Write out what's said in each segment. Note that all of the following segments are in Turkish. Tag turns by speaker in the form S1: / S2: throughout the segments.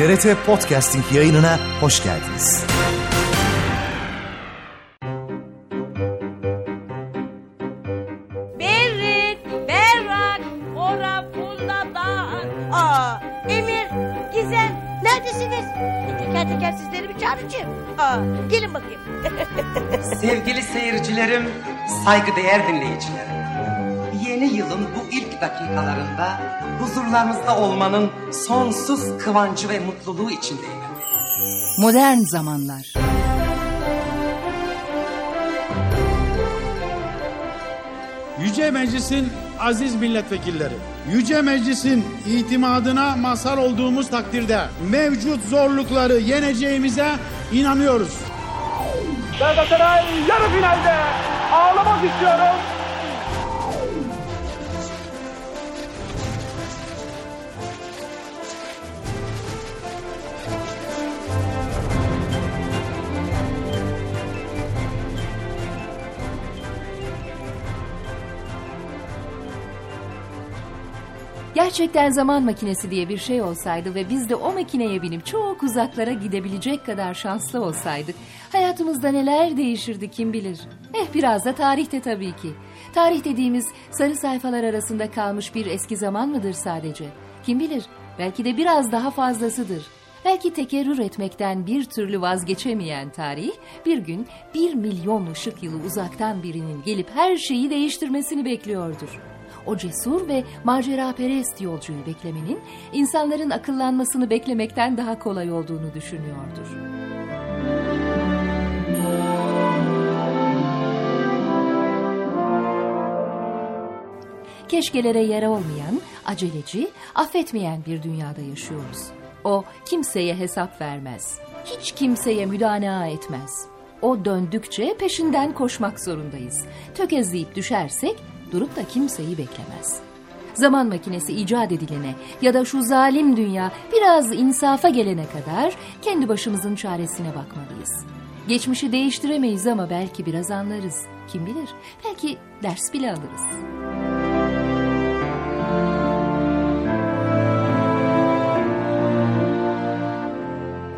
S1: TRT Podcasting yayınına hoş geldiniz.
S2: Berrin, Berrak, Ora, Fulla'dan. Aa, Emir, Gizem, neredesiniz? Teker teker sizleri bir çağıracağım. Aa, gelin bakayım.
S3: Sevgili seyircilerim, saygıdeğer dinleyicilerim. Yeni yılın bu ilk dakikalarında huzurlarınızda olmanın sonsuz kıvancı ve mutluluğu içindeyim.
S4: Modern zamanlar.
S5: Yüce Meclis'in aziz milletvekilleri, Yüce Meclis'in itimadına mazhar olduğumuz takdirde mevcut zorlukları yeneceğimize inanıyoruz.
S6: Galatasaray yarı finalde ağlamak istiyorum.
S4: Gerçekten zaman makinesi diye bir şey olsaydı ve biz de o makineye binip çok uzaklara gidebilecek kadar şanslı olsaydık hayatımızda neler değişirdi kim bilir. Eh biraz da tarihte tabii ki. Tarih dediğimiz sarı sayfalar arasında kalmış bir eski zaman mıdır sadece? Kim bilir belki de biraz daha fazlasıdır. Belki tekerrür etmekten bir türlü vazgeçemeyen tarih bir gün bir milyon ışık yılı uzaktan birinin gelip her şeyi değiştirmesini bekliyordur. O cesur ve maceraperest yolcuyu beklemenin insanların akıllanmasını beklemekten daha kolay olduğunu düşünüyordur. Keşkelere yer olmayan, aceleci, affetmeyen bir dünyada yaşıyoruz. O kimseye hesap vermez. Hiç kimseye müdana etmez. O döndükçe peşinden koşmak zorundayız. Tökezleyip düşersek durup da kimseyi beklemez. Zaman makinesi icat edilene ya da şu zalim dünya biraz insafa gelene kadar kendi başımızın çaresine bakmalıyız. Geçmişi değiştiremeyiz ama belki biraz anlarız. Kim bilir? Belki ders bile alırız.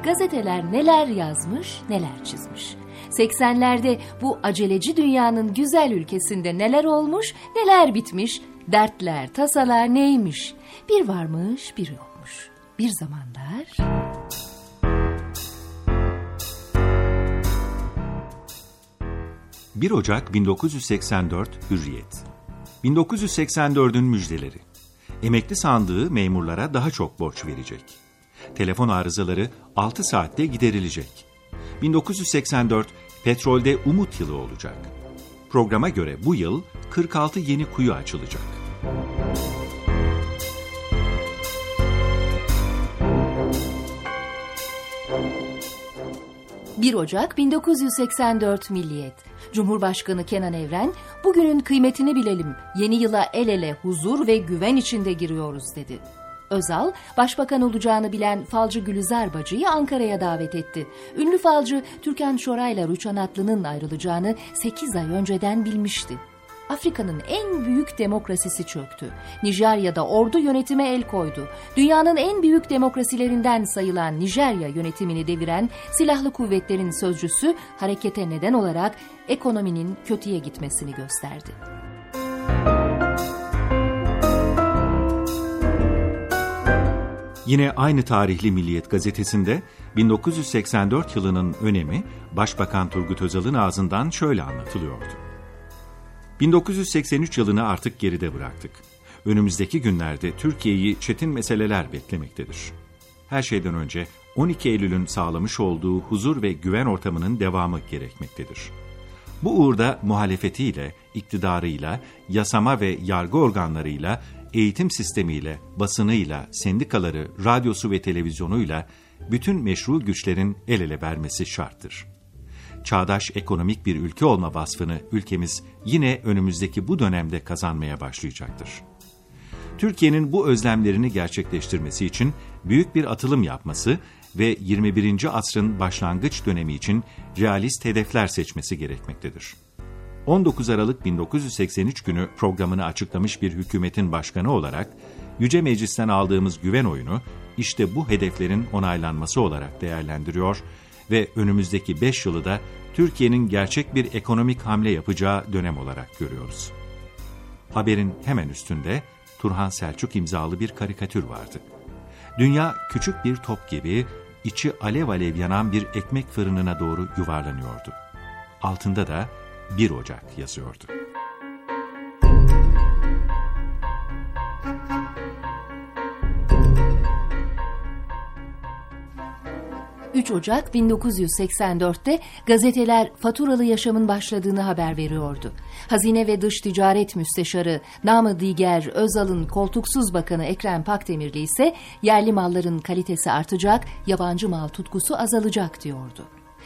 S4: Gazeteler neler yazmış, neler çizmiş. 80'lerde bu aceleci dünyanın güzel ülkesinde neler olmuş, neler bitmiş, dertler, tasalar neymiş. Bir varmış, bir yokmuş. Bir zamanlar...
S7: 1 Ocak 1984 Hürriyet 1984'ün müjdeleri Emekli sandığı memurlara daha çok borç verecek. Telefon arızaları 6 saatte giderilecek. 1984 petrolde umut yılı olacak. Programa göre bu yıl 46 yeni kuyu açılacak.
S4: ...1 Ocak 1984 Milliyet. Cumhurbaşkanı Kenan Evren, bugünün kıymetini bilelim, yeni yıla el ele huzur ve güven içinde giriyoruz dedi. Özal, başbakan olacağını bilen falcı Gülizar Bacı'yı Ankara'ya davet etti. Ünlü falcı Türkan Şoray'la Rüçhan Atlı'nın ayrılacağını 8 ay önceden bilmişti. Afrika'nın en büyük demokrasisi çöktü. Nijerya'da ordu yönetime el koydu. Dünyanın en büyük demokrasilerinden sayılan Nijerya yönetimini deviren silahlı kuvvetlerin sözcüsü harekete neden olarak ekonominin kötüye gitmesini gösterdi.
S7: Yine aynı tarihli Milliyet gazetesinde 1984 yılının önemi Başbakan Turgut Özal'ın ağzından şöyle anlatılıyordu. 1983 yılını artık geride bıraktık. Önümüzdeki günlerde Türkiye'yi çetin meseleler beklemektedir. Her şeyden önce 12 Eylül'ün sağlamış olduğu huzur ve güven ortamının devamı gerekmektedir. Bu uğurda muhalefetiyle, iktidarıyla, yasama ve yargı organlarıyla eğitim sistemiyle, basınıyla, sendikaları, radyosu ve televizyonuyla bütün meşru güçlerin el ele vermesi şarttır. Çağdaş ekonomik bir ülke olma vasfını ülkemiz yine önümüzdeki bu dönemde kazanmaya başlayacaktır. Türkiye'nin bu özlemlerini gerçekleştirmesi için büyük bir atılım yapması ve 21. asrın başlangıç dönemi için realist hedefler seçmesi gerekmektedir. 19 Aralık 1983 günü programını açıklamış bir hükümetin başkanı olarak Yüce Meclis'ten aldığımız güven oyunu işte bu hedeflerin onaylanması olarak değerlendiriyor ve önümüzdeki 5 yılı da Türkiye'nin gerçek bir ekonomik hamle yapacağı dönem olarak görüyoruz. Haberin hemen üstünde Turhan Selçuk imzalı bir karikatür vardı. Dünya küçük bir top gibi içi alev alev yanan bir ekmek fırınına doğru yuvarlanıyordu. Altında da 1 Ocak yazıyordu.
S4: 3 Ocak 1984'te gazeteler faturalı yaşamın başladığını haber veriyordu. Hazine ve Dış Ticaret Müsteşarı namı diğer Özal'ın koltuksuz bakanı Ekrem Pakdemirli ise yerli malların kalitesi artacak, yabancı mal tutkusu azalacak diyordu.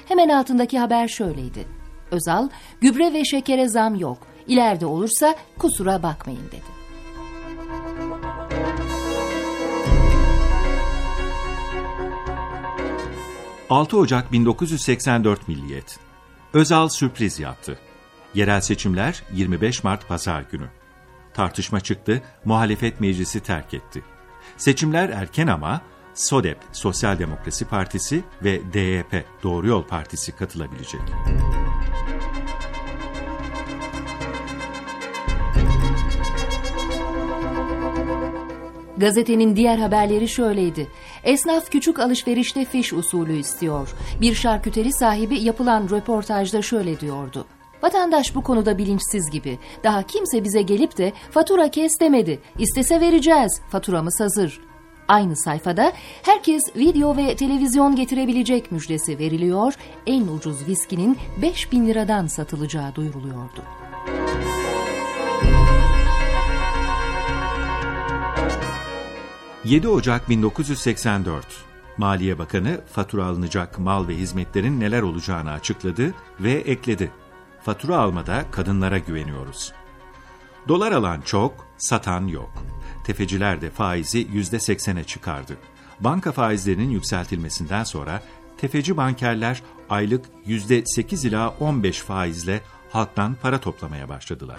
S4: Hemen altındaki haber şöyleydi. Özal, gübre ve şekere zam yok, ileride olursa kusura bakmayın dedi.
S7: 6 Ocak 1984 Milliyet. Özal sürpriz yaptı. Yerel seçimler 25 Mart Pazar günü. Tartışma çıktı, muhalefet meclisi terk etti. Seçimler erken ama SODEP Sosyal Demokrasi Partisi ve DYP Doğru Yol Partisi katılabilecek.
S4: Gazetenin diğer haberleri şöyleydi. Esnaf küçük alışverişte fiş usulü istiyor. Bir şarküteri sahibi yapılan röportajda şöyle diyordu. Vatandaş bu konuda bilinçsiz gibi. Daha kimse bize gelip de fatura kes demedi. İstese vereceğiz. Faturamız hazır. Aynı sayfada herkes video ve televizyon getirebilecek müjdesi veriliyor. En ucuz viskinin 5000 liradan satılacağı duyuruluyordu.
S7: 7 Ocak 1984 Maliye Bakanı fatura alınacak mal ve hizmetlerin neler olacağını açıkladı ve ekledi. Fatura almada kadınlara güveniyoruz. Dolar alan çok, satan yok. Tefeciler de faizi %80'e çıkardı. Banka faizlerinin yükseltilmesinden sonra tefeci bankerler aylık %8 ila 15 faizle halktan para toplamaya başladılar.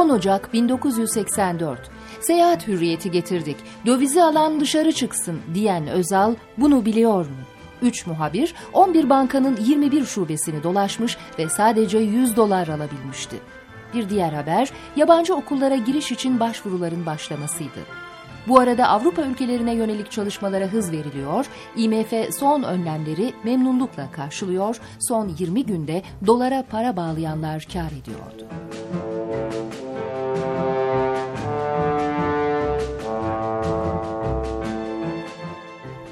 S4: 10 Ocak 1984 Seyahat hürriyeti getirdik. Dövizi alan dışarı çıksın diyen Özal bunu biliyor mu? 3 muhabir 11 bankanın 21 şubesini dolaşmış ve sadece 100 dolar alabilmişti. Bir diğer haber yabancı okullara giriş için başvuruların başlamasıydı. Bu arada Avrupa ülkelerine yönelik çalışmalara hız veriliyor, IMF son önlemleri memnunlukla karşılıyor, son 20 günde dolara para bağlayanlar kar ediyordu.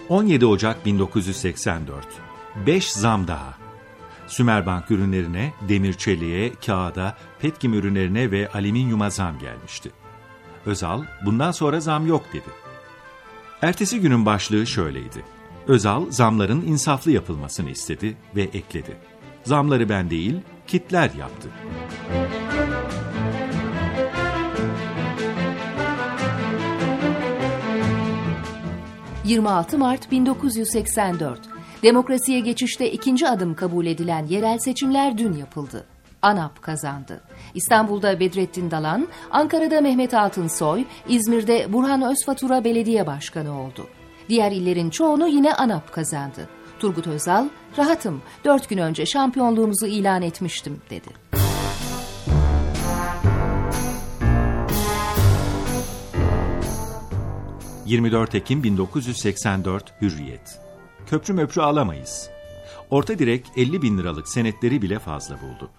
S7: 17 Ocak 1984 5 zam daha. Sümerbank ürünlerine, demir çeliğe, kağıda, petkim ürünlerine ve alüminyuma zam gelmişti. Özal, bundan sonra zam yok dedi. Ertesi günün başlığı şöyleydi. Özal, zamların insaflı yapılmasını istedi ve ekledi. Zamları ben değil, kitler yaptı.
S4: 26 Mart 1984. Demokrasiye geçişte ikinci adım kabul edilen yerel seçimler dün yapıldı. ANAP kazandı. İstanbul'da Bedrettin Dalan, Ankara'da Mehmet Altınsoy, İzmir'de Burhan Özfatura belediye başkanı oldu. Diğer illerin çoğunu yine ANAP kazandı. Turgut Özal, rahatım, dört gün önce şampiyonluğumuzu ilan etmiştim, dedi.
S7: 24 Ekim 1984 Hürriyet. Köprü möprü alamayız. Orta direk 50 bin liralık senetleri bile fazla buldu.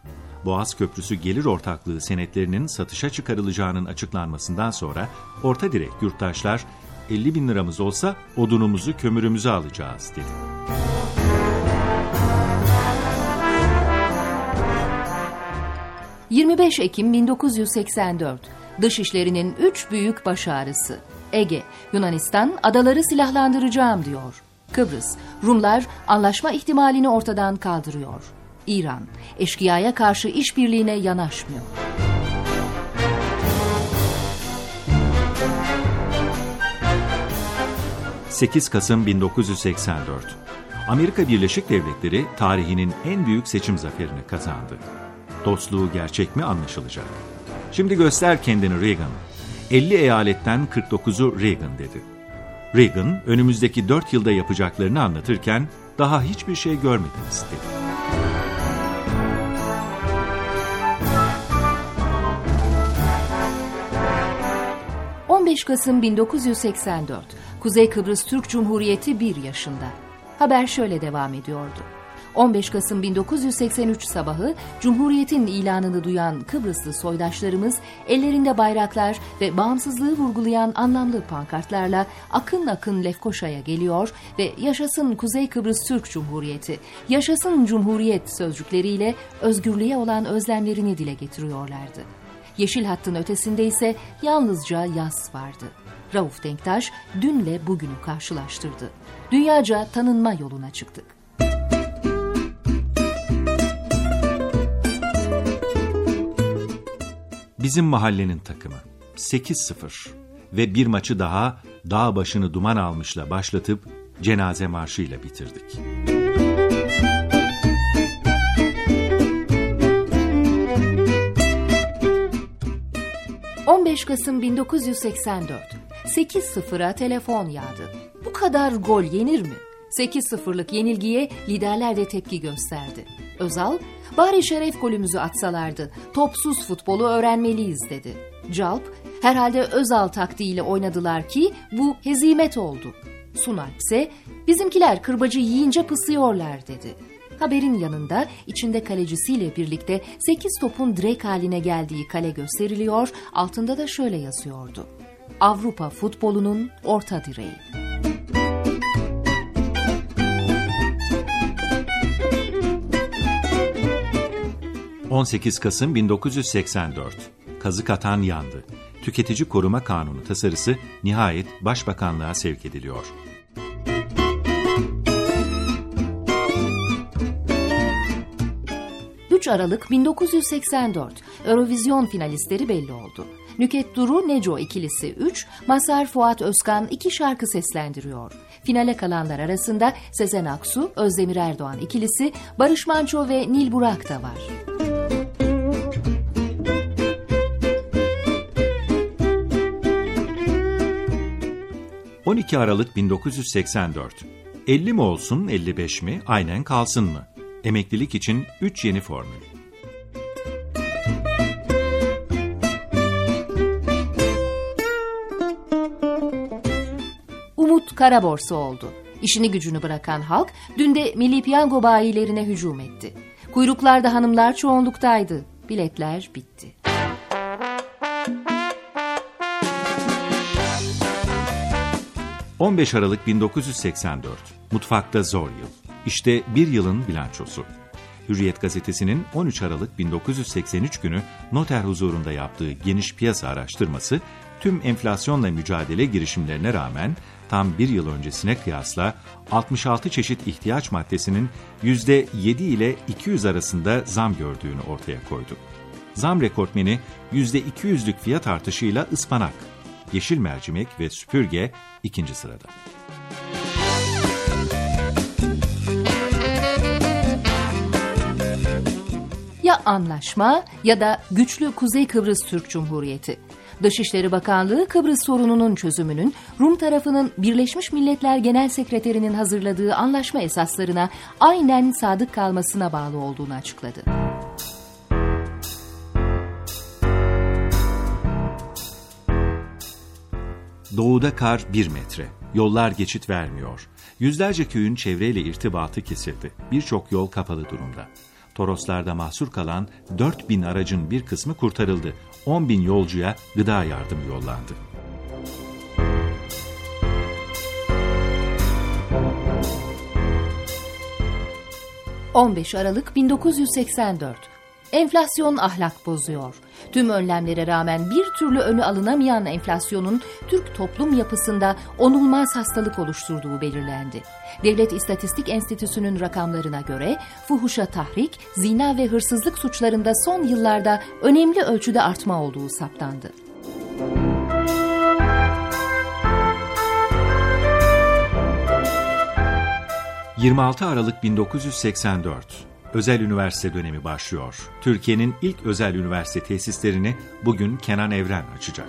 S7: Boğaz Köprüsü gelir ortaklığı senetlerinin satışa çıkarılacağının açıklanmasından sonra orta direk yurttaşlar 50 bin liramız olsa odunumuzu kömürümüzü alacağız dedi.
S4: ...25 Ekim 1984... ...dışişlerinin üç büyük baş ağrısı... Ege, Yunanistan adaları silahlandıracağım diyor. Kıbrıs, Rumlar anlaşma ihtimalini ortadan kaldırıyor. İran, eşkıyaya karşı işbirliğine yanaşmıyor.
S7: ...8 Kasım 1984... Amerika Birleşik Devletleri tarihinin en büyük seçim zaferini kazandı. Dostluğu gerçek mi anlaşılacak. Şimdi göster kendini Reagan. 50 eyaletten 49'u Reagan dedi. Reagan önümüzdeki 4 yılda yapacaklarını anlatırken daha hiçbir şey görmediniz dedi.
S4: 15 Kasım 1984. Kuzey Kıbrıs Türk Cumhuriyeti 1 yaşında. Haber şöyle devam ediyordu. 15 Kasım 1983 sabahı Cumhuriyet'in ilanını duyan Kıbrıslı soydaşlarımız ellerinde bayraklar ve bağımsızlığı vurgulayan anlamlı pankartlarla akın akın Lefkoşa'ya geliyor ve yaşasın Kuzey Kıbrıs Türk Cumhuriyeti, yaşasın Cumhuriyet sözcükleriyle özgürlüğe olan özlemlerini dile getiriyorlardı. Yeşil hattın ötesinde ise yalnızca yaz vardı. Rauf Denktaş dünle bugünü karşılaştırdı. Dünyaca tanınma yoluna çıktık.
S7: Bizim mahallenin takımı 8-0 ve bir maçı daha dağ başını duman almışla başlatıp cenaze marşıyla bitirdik.
S4: 15 Kasım 1984. 8-0'a telefon yağdı. Bu kadar gol yenir mi? 8-0'lık yenilgiye liderler de tepki gösterdi. Özal, bari şeref golümüzü atsalardı, topsuz futbolu öğrenmeliyiz dedi. Calp, herhalde Özal taktiğiyle oynadılar ki bu hezimet oldu. Sunalp ise bizimkiler kırbacı yiyince pısıyorlar dedi. Haberin yanında içinde kalecisiyle birlikte 8 topun direk haline geldiği kale gösteriliyor, altında da şöyle yazıyordu. Avrupa futbolunun orta direği.
S7: ...18 Kasım 1984... ...kazık atan yandı. Tüketici Koruma Kanunu tasarısı... ...nihayet Başbakanlığa sevk ediliyor.
S4: 3 Aralık 1984 Eurovision finalistleri belli oldu. Nüket Duru Neco ikilisi 3, Masar Fuat Özkan 2 şarkı seslendiriyor. Finale kalanlar arasında Sezen Aksu, Özdemir Erdoğan ikilisi, Barış Manço ve Nil Burak da var.
S7: ...12 Aralık 1984... ...50 mi olsun 55 mi aynen kalsın mı? Emeklilik için 3 yeni formül.
S4: Umut kara borsa oldu. İşini gücünü bırakan halk dün de milli piyango bayilerine hücum etti. Kuyruklarda hanımlar çoğunluktaydı. Biletler bitti.
S7: ...15 Aralık 1984... ...Mutfakta zor yıl... İşte bir yılın bilançosu. Hürriyet gazetesinin 13 Aralık 1983 günü noter huzurunda yaptığı geniş piyasa araştırması, tüm enflasyonla mücadele girişimlerine rağmen tam bir yıl öncesine kıyasla 66 çeşit ihtiyaç maddesinin %7 ile 200 arasında zam gördüğünü ortaya koydu. Zam rekortmeni %200'lük fiyat artışıyla ıspanak, yeşil mercimek ve süpürge ikinci sırada.
S4: Ya anlaşma ya da güçlü Kuzey Kıbrıs Türk Cumhuriyeti. Dışişleri Bakanlığı Kıbrıs sorununun çözümünün Rum tarafının Birleşmiş Milletler Genel Sekreterinin hazırladığı anlaşma esaslarına aynen sadık kalmasına bağlı olduğunu açıkladı.
S7: Doğuda kar bir metre. Yollar geçit vermiyor. Yüzlerce köyün çevreyle irtibatı kesildi. Birçok yol kapalı durumda. Toroslarda mahsur kalan 4 bin aracın bir kısmı kurtarıldı. 10 bin yolcuya gıda yardımı yollandı.
S4: ...15 Aralık 1984 Enflasyon ahlak bozuyor. Tüm önlemlere rağmen bir türlü önü alınamayan enflasyonun Türk toplum yapısında onulmaz hastalık oluşturduğu belirlendi. Devlet İstatistik Enstitüsü'nün rakamlarına göre fuhuşa tahrik, zina ve hırsızlık suçlarında son yıllarda önemli ölçüde artma olduğu saptandı.
S7: ...26 Aralık 1984 özel üniversite dönemi başlıyor. Türkiye'nin ilk özel üniversite tesislerini bugün Kenan Evren açacak.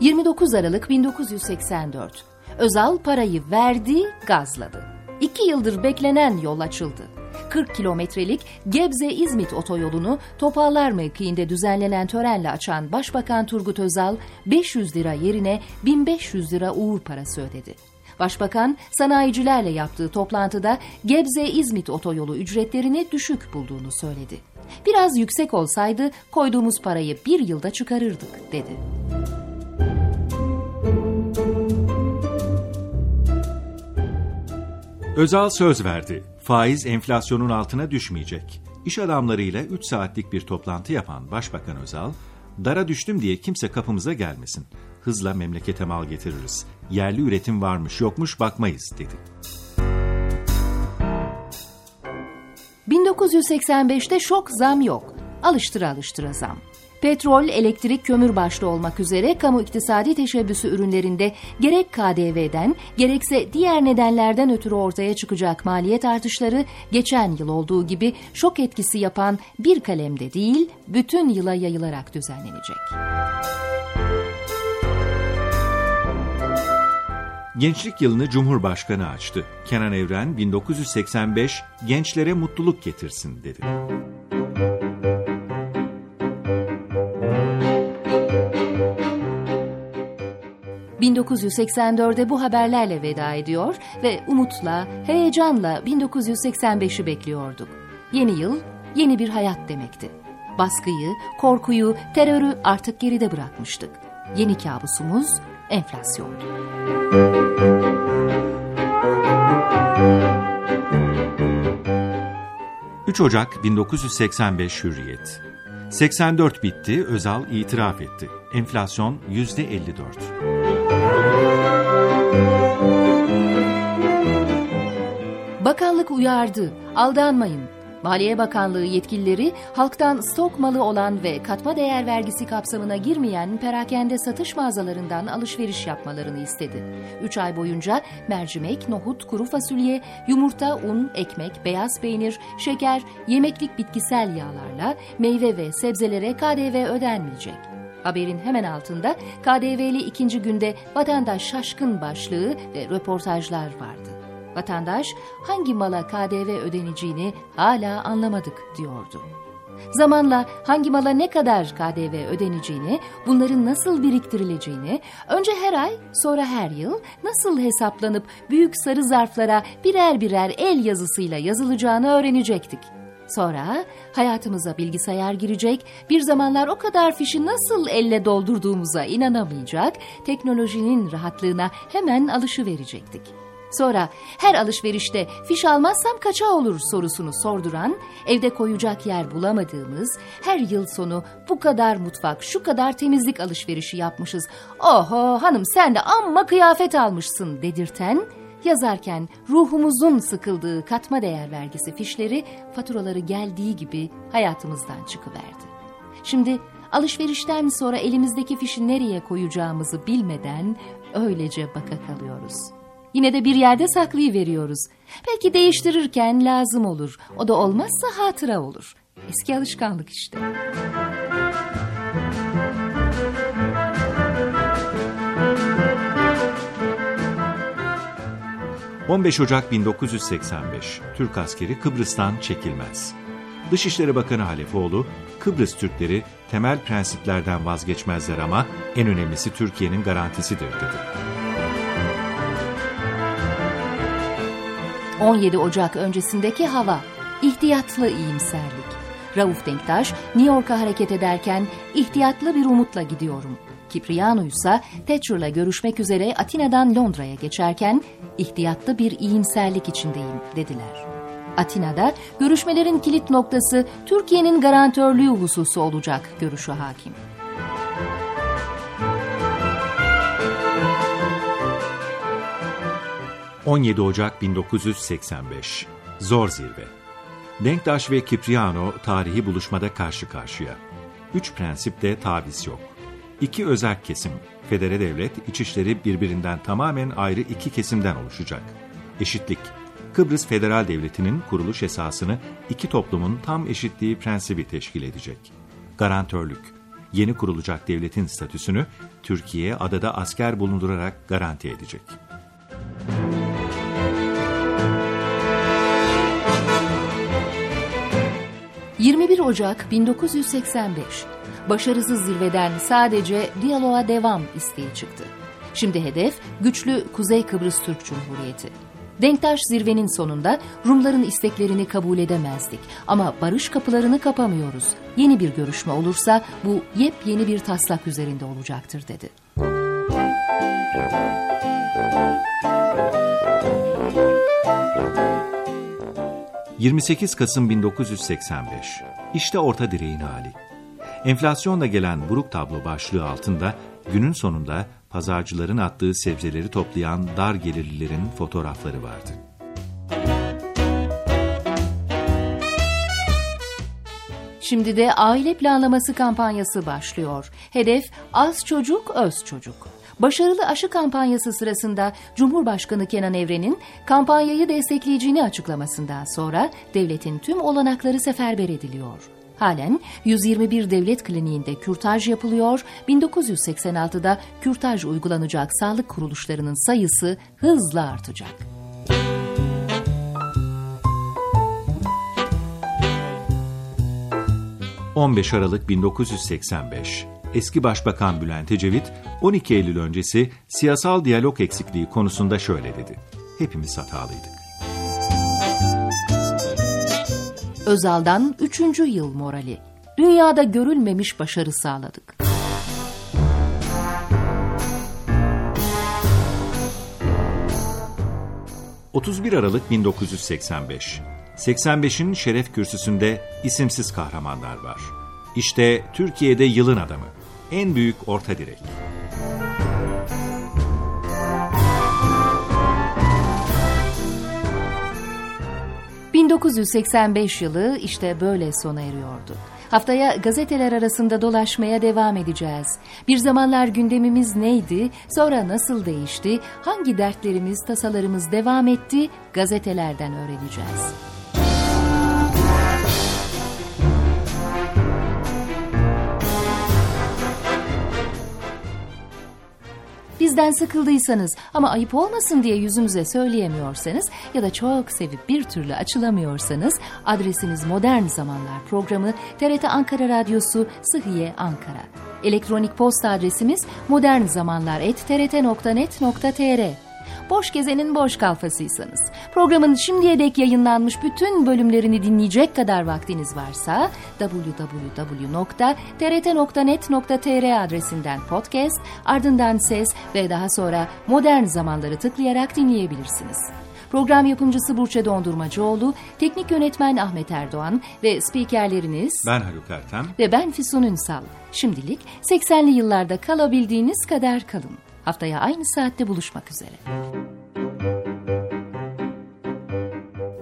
S4: 29 Aralık 1984. Özal parayı verdi, gazladı. İki yıldır beklenen yol açıldı. 40 kilometrelik Gebze-İzmit otoyolunu Topallar mevkiinde düzenlenen törenle açan Başbakan Turgut Özal 500 lira yerine 1500 lira uğur parası ödedi. Başbakan sanayicilerle yaptığı toplantıda Gebze-İzmit otoyolu ücretlerini düşük bulduğunu söyledi. Biraz yüksek olsaydı koyduğumuz parayı bir yılda çıkarırdık dedi.
S7: Özal söz verdi. Faiz enflasyonun altına düşmeyecek. İş adamlarıyla 3 saatlik bir toplantı yapan Başbakan Özal, dara düştüm diye kimse kapımıza gelmesin. Hızla memlekete mal getiririz. Yerli üretim varmış yokmuş bakmayız dedi.
S4: 1985'te şok zam yok. Alıştıra alıştıra zam. Petrol, elektrik, kömür başta olmak üzere kamu iktisadi teşebbüsü ürünlerinde gerek KDV'den gerekse diğer nedenlerden ötürü ortaya çıkacak maliyet artışları geçen yıl olduğu gibi şok etkisi yapan bir kalemde değil, bütün yıla yayılarak düzenlenecek.
S7: Gençlik yılını Cumhurbaşkanı açtı. Kenan Evren 1985 gençlere mutluluk getirsin dedi.
S4: 1984'de bu haberlerle veda ediyor ve umutla, heyecanla 1985'i bekliyorduk. Yeni yıl, yeni bir hayat demekti. Baskıyı, korkuyu, terörü artık geride bırakmıştık. Yeni kabusumuz enflasyondu.
S7: ...3 Ocak 1985 Hürriyet. 84 bitti, Özal itiraf etti. Enflasyon %54.
S4: Bakanlık uyardı, aldanmayın. Maliye Bakanlığı yetkilileri halktan stok malı olan ve katma değer vergisi kapsamına girmeyen perakende satış mağazalarından alışveriş yapmalarını istedi. 3 ay boyunca mercimek, nohut, kuru fasulye, yumurta, un, ekmek, beyaz peynir, şeker, yemeklik bitkisel yağlarla meyve ve sebzelere KDV ödenmeyecek. Haberin hemen altında KDV'li ikinci günde vatandaş şaşkın başlığı ve röportajlar vardı. Vatandaş hangi mala KDV ödeneceğini hala anlamadık diyordu. Zamanla hangi mala ne kadar KDV ödeneceğini, bunların nasıl biriktirileceğini, önce her ay, sonra her yıl nasıl hesaplanıp büyük sarı zarflara birer birer el yazısıyla yazılacağını öğrenecektik. Sonra hayatımıza bilgisayar girecek, bir zamanlar o kadar fişi nasıl elle doldurduğumuza inanamayacak, teknolojinin rahatlığına hemen alışıverecektik. Sonra her alışverişte fiş almazsam kaça olur sorusunu sorduran, evde koyacak yer bulamadığımız, her yıl sonu bu kadar mutfak, şu kadar temizlik alışverişi yapmışız. Oho hanım sen de amma kıyafet almışsın dedirten, yazarken ruhumuzun sıkıldığı katma değer vergisi fişleri faturaları geldiği gibi hayatımızdan çıkıverdi. Şimdi alışverişten sonra elimizdeki fişi nereye koyacağımızı bilmeden öylece baka kalıyoruz.'' Yine de bir yerde saklayıveriyoruz. Belki değiştirirken lazım olur. O da olmazsa hatıra olur. Eski alışkanlık işte.
S7: ...15 Ocak 1985... ...Türk askeri Kıbrıs'tan çekilmez. Dışişleri Bakanı Halefoğlu... ...Kıbrıs Türkleri temel prensiplerden vazgeçmezler ama... ...en önemlisi Türkiye'nin garantisidir dedi.
S4: 17 Ocak öncesindeki hava, ihtiyatlı iyimserlik. Rauf Denktaş, New York'a hareket ederken ihtiyatlı bir umutla gidiyorum. Kipriano ise Thatcher'la görüşmek üzere Atina'dan Londra'ya geçerken ihtiyatlı bir iyimserlik içindeyim dediler. Atina'da görüşmelerin kilit noktası Türkiye'nin garantörlüğü hususu olacak görüşü hakim.
S7: 17 Ocak 1985 Zor Zirve Denktaş ve Kipriano tarihi buluşmada karşı karşıya. Üç prensipte taviz yok. İki özerk kesim, federe devlet, içişleri birbirinden tamamen ayrı iki kesimden oluşacak. Eşitlik, Kıbrıs Federal Devleti'nin kuruluş esasını iki toplumun tam eşitliği prensibi teşkil edecek. Garantörlük, yeni kurulacak devletin statüsünü Türkiye adada asker bulundurarak garanti edecek.
S4: 21 Ocak 1985. Başarısız zirveden sadece diyaloğa devam isteği çıktı. Şimdi hedef güçlü Kuzey Kıbrıs Türk Cumhuriyeti. Denktaş zirvenin sonunda Rumların isteklerini kabul edemezdik ama barış kapılarını kapamıyoruz. Yeni bir görüşme olursa bu yepyeni bir taslak üzerinde olacaktır dedi.
S7: 28 Kasım 1985. İşte orta direğin hali. Enflasyonla gelen buruk tablo başlığı altında günün sonunda pazarcıların attığı sebzeleri toplayan dar gelirlilerin fotoğrafları vardı.
S4: Şimdi de aile planlaması kampanyası başlıyor. Hedef az çocuk, öz çocuk. Başarılı aşı kampanyası sırasında Cumhurbaşkanı Kenan Evren'in kampanyayı destekleyeceğini açıklamasından sonra devletin tüm olanakları seferber ediliyor. Halen 121 devlet kliniğinde kürtaj yapılıyor, 1986'da kürtaj uygulanacak sağlık kuruluşlarının sayısı hızla artacak.
S7: ...15 Aralık 1985 eski Başbakan Bülent Ecevit 12 Eylül öncesi siyasal diyalog eksikliği konusunda şöyle dedi. Hepimiz hatalıydık.
S4: Özal'dan 3. yıl morali. Dünyada görülmemiş başarı sağladık.
S7: ...31 Aralık 1985. 85'in şeref kürsüsünde isimsiz kahramanlar var. İşte Türkiye'de yılın adamı en büyük orta direk.
S4: ...1985 yılı işte böyle sona eriyordu. Haftaya gazeteler arasında dolaşmaya devam edeceğiz. Bir zamanlar gündemimiz neydi, sonra nasıl değişti, hangi dertlerimiz, tasalarımız devam etti, gazetelerden öğreneceğiz. Bizden sıkıldıysanız ama ayıp olmasın diye yüzümüze söyleyemiyorsanız ya da çok sevip bir türlü açılamıyorsanız adresiniz Modern Zamanlar programı TRT Ankara Radyosu Sıhhiye Ankara. Elektronik posta adresimiz modernzamanlar.trt.net.tr boş gezenin boş kalfasıysanız, programın şimdiye dek yayınlanmış bütün bölümlerini dinleyecek kadar vaktiniz varsa www.trt.net.tr adresinden podcast, ardından ses ve daha sonra modern zamanları tıklayarak dinleyebilirsiniz. Program yapımcısı Burçe Dondurmacıoğlu, teknik yönetmen Ahmet Erdoğan ve spikerleriniz
S7: Ben Haluk Ertem
S4: ve ben Füsun Ünsal. Şimdilik 80'li yıllarda kalabildiğiniz kadar kalın. Haftaya aynı saatte buluşmak üzere.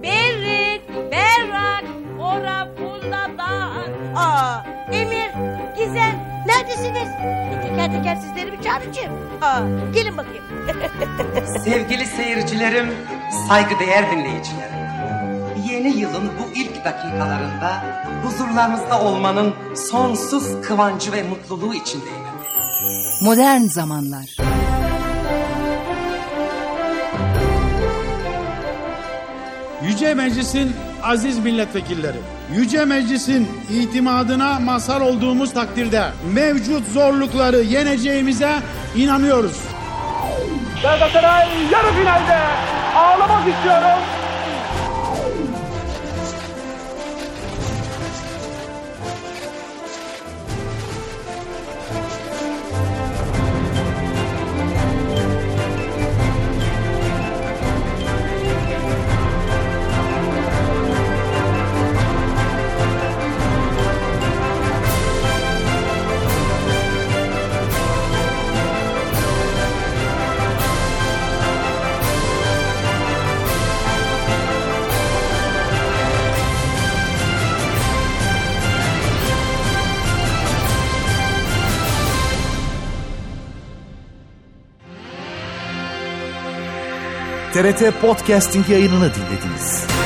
S2: Berrik, berrak, ora pulladan. Aa, Emir, Gizem, neredesiniz? Teker teker sizleri bir çağıracağım. Aa, gelin bakayım.
S3: Sevgili seyircilerim, saygıdeğer dinleyicilerim. Yeni yılın bu ilk dakikalarında huzurlarınızda olmanın sonsuz kıvancı ve mutluluğu içindeyim.
S4: Modern zamanlar.
S5: Yüce Meclis'in aziz milletvekilleri, Yüce Meclis'in itimadına mazhar olduğumuz takdirde mevcut zorlukları yeneceğimize inanıyoruz.
S6: Galatasaray yarı finalde ağlamak istiyorum.
S1: TRT Podcasting yayınını dinlediniz.